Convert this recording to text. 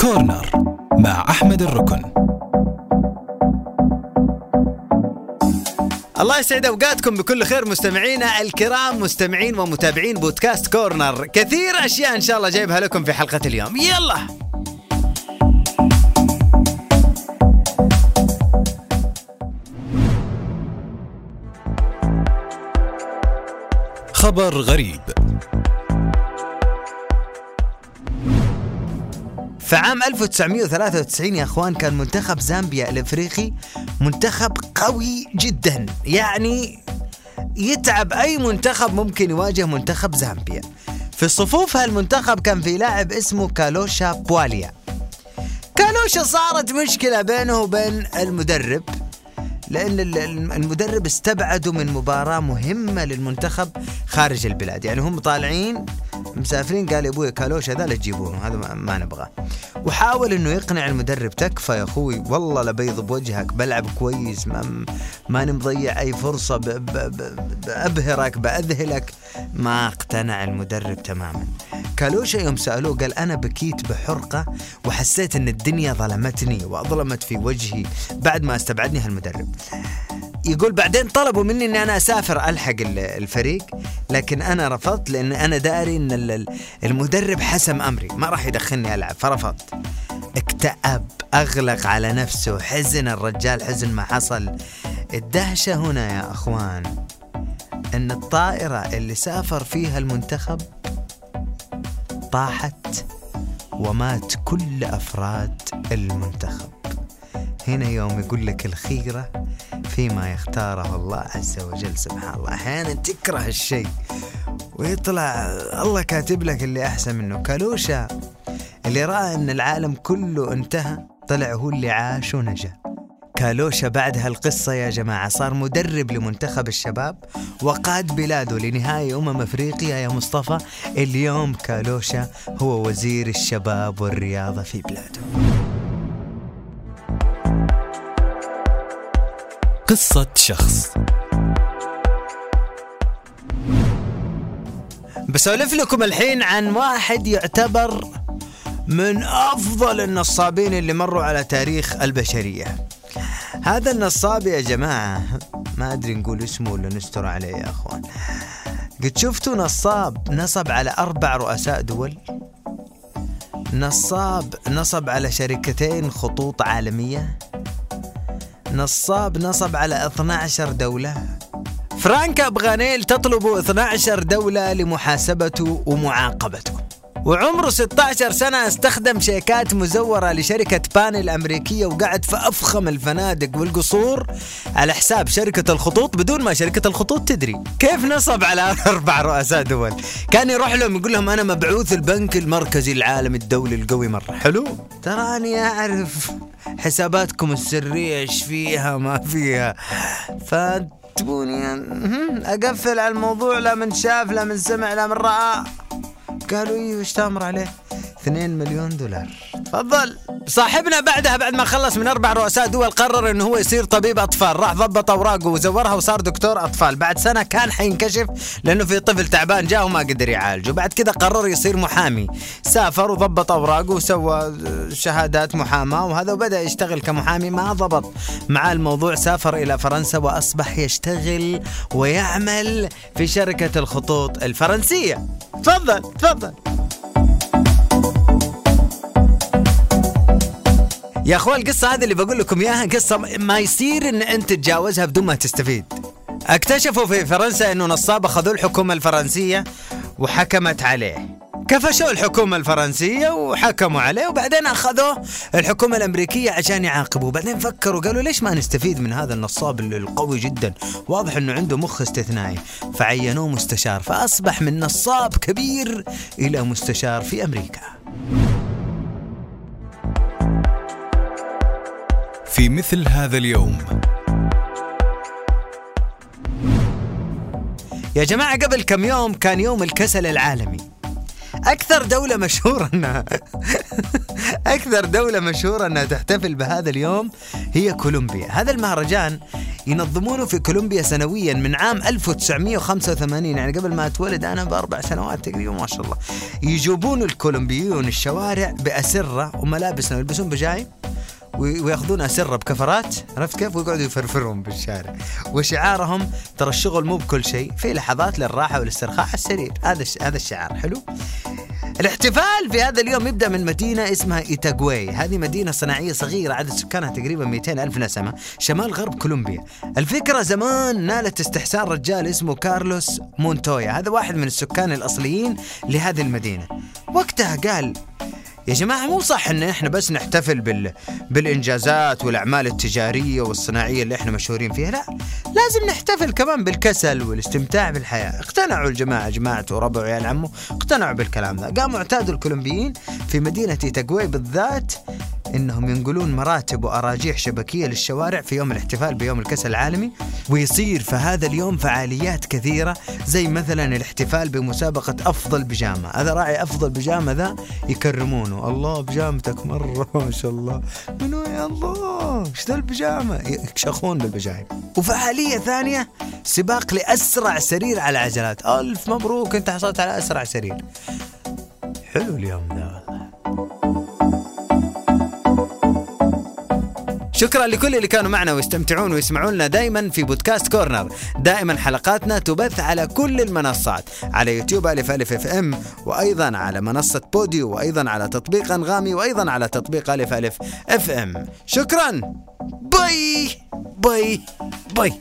كورنر مع أحمد الركن. الله يسعد أوقاتكم بكل خير مستمعينا الكرام مستمعين ومتابعين بودكاست كورنر. كثير أشياء إن شاء الله جايبها لكم في حلقة اليوم. يلا! خبر غريب. في عام 1993 يا أخوان كان منتخب زامبيا الإفريقي منتخب قوي جدا. يعني يتعب أي منتخب ممكن يواجه منتخب زامبيا. في صفوف هالمنتخب كان في لاعب اسمه كالوشا بواليا كالوشا صارت مشكلة بينه وبين المدرب. لأن ال- ال- المدرب استبعده من مباراة مهمة للمنتخب خارج البلاد. يعني هم طالعين مسافرين قال يا أبوي كالوش هذا لا تجيبونه هذا ما, نبغاه. وحاول إنه يقنع المدرب تكفى يا أخوي. والله لبيض بوجهك بلعب كويس ما ماني مضيع أي فرصة بابهرك بأذهلك. ما اقتنع المدرب تماما. كالوشا يوم سألوه قال أنا بكيت بحرقة وحسيت إن الدنيا ظلمتني واظلمت في وجهي بعد ما استبعدني هالمدرب. يقول بعدين طلبوا مني إني أنا أسافر ألحق ال- الفريق لكن أنا رفضت لأن أنا داري إن ال- ال- المدرب حسم أمري ما راح يدخلني ألعب فرفضت. اكتئب أغلق على نفسه حزن الرجال حزن ما حصل. الدهشة هنا يا أخوان إن الطائرة اللي سافر فيها المنتخب طاحت ومات كل أفراد المنتخب. هنا يوم يقول لك الخيرة فيما يختاره الله عز وجل سبحان الله. أحيانا تكره الشيء ويطلع الله كاتب لك اللي أحسن منه. كالوشا اللي رأى أن العالم كله انتهى طلع هو اللي عاش ونجا. كالوشا بعد هالقصة يا جماعة. صار مدرب لمنتخب الشباب وقاد بلاده لنهاية أمم أفريقيا. يا مصطفى اليوم كالوشا هو وزير الشباب والرياضة في بلاده. قصة شخص. بسولف لكم الحين عن واحد يعتبر من أفضل النصابين اللي مروا على تاريخ البشرية. هذا النصاب يا جماعة ما أدري نقول اسمه ولا نستر عليه يا أخوان. قد شفتوا نصاب نصب على أربع رؤساء دول؟ نصاب نصب على شركتين خطوط عالمية؟ نصاب نصب على 12 دولة؟ فرانك أبغانيل تطلب 12 دولة لمحاسبته ومعاقبته وعمره 16 سنة استخدم شيكات مزورة لشركة بان الأمريكية وقعد في أفخم الفنادق والقصور على حساب شركة الخطوط بدون ما شركة الخطوط تدري. كيف نصب على أربع رؤساء دول؟ كان يروح لهم يقول لهم أنا مبعوث البنك المركزي العالمي الدولي القوي مرة. حلو. تراني أعرف حساباتكم السرية إيش فيها ما فيها. ف تبوني مهم، أقفل على الموضوع لا من شاف لا من سمع لا من رأى. قالوا أيوه إيش تأمر عليه؟ 2 مليون دولار. تفضل. صاحبنا بعدها بعد ما خلص من أربع رؤساء دول قرر إنه هو يصير طبيب أطفال. راح ضبط أوراقه وزورها وصار دكتور أطفال. بعد سنة كان حينكشف لأنه في طفل تعبان جاء وما قدر يعالجه. بعد كذا قرر يصير محامي. سافر وضبط أوراقه وسوى شهادات محاماة وهذا وبدأ يشتغل كمحامي. ما ضبط. مع الموضوع سافر إلى فرنسا وأصبح يشتغل ويعمل في شركة الخطوط الفرنسية. تفضل تفضل. يا أخوان القصة هذه اللي بقول لكم إياها قصة ما يصير إن أنت تتجاوزها بدون ما تستفيد. اكتشفوا في فرنسا إنه نصاب اخذوه الحكومة الفرنسية وحكمت عليه. كفشوا الحكومة الفرنسية وحكموا عليه وبعدين أخذوه الحكومة الأمريكية عشان يعاقبوه، بعدين فكروا قالوا ليش ما نستفيد من هذا النصاب القوي جدا؟ واضح إنه عنده مخ استثنائي، فعينوه مستشار فأصبح من نصاب كبير إلى مستشار في أمريكا. في مثل هذا اليوم. يا جماعة قبل كم يوم كان يوم الكسل العالمي. أكثر دولة مشهورة إنها أكثر دولة مشهورة إنها تحتفل بهذا اليوم هي كولومبيا. هذا المهرجان ينظمونه في كولومبيا سنويا من عام 1985 يعني قبل ما أتولد أنا بأربع سنوات تقريبا ما شاء الله. يجوبون الكولومبيون الشوارع بأسرة وملابسنا يلبسون بجايب وياخذون أسرة بكفرات عرفت كيف؟ ويقعدوا يفرفرون بالشارع. وشعارهم ترى الشغل مو بكل شيء في لحظات للراحة والاسترخاء على السرير. هذا هذا الشعار حلو؟ الاحتفال في هذا اليوم يبدأ من مدينة اسمها إيتاغواي. هذه مدينة صناعية صغيرة عدد سكانها تقريبا 200 ألف نسمة شمال غرب كولومبيا. الفكرة زمان نالت استحسان رجال اسمه كارلوس مونتويا. هذا واحد من السكان الأصليين لهذه المدينة. وقتها قال يا جماعة مو صح إن إحنا بس نحتفل بال... بالإنجازات والأعمال التجارية والصناعية اللي إحنا مشهورين فيها لا لازم نحتفل كمان بالكسل والاستمتاع بالحياة. اقتنعوا الجماعة جماعة وربع وعيال عمه اقتنعوا بالكلام ذا قاموا اعتادوا الكولومبيين في مدينة تاكوي بالذات إنهم ينقلون مراتب وأراجيح شبكية للشوارع في يوم الاحتفال بيوم الكسل العالمي ويصير في هذا اليوم فعاليات كثيرة زي مثلا الاحتفال بمسابقة أفضل بيجامة. هذا راعي أفضل بيجامة ذا؟ يكرمونه. الله بيجامتك مرة ما شاء الله. منو يا الله؟ إيش ذا البيجامة؟ يكشخون بالبجايم وفعالية ثانية سباق لأسرع سرير على عجلات ألف مبروك أنت حصلت على أسرع سرير. حلو اليوم ذا. شكرا لكل اللي كانوا معنا ويستمتعون ويسمعون لنا دائما في بودكاست كورنر. دائما حلقاتنا تبث على كل المنصات على يوتيوب ألف ألف FM وأيضا على منصة بوديو وأيضا على تطبيق أنغامي وأيضا على تطبيق ألف ألف FM. شكرا. bye bye bye.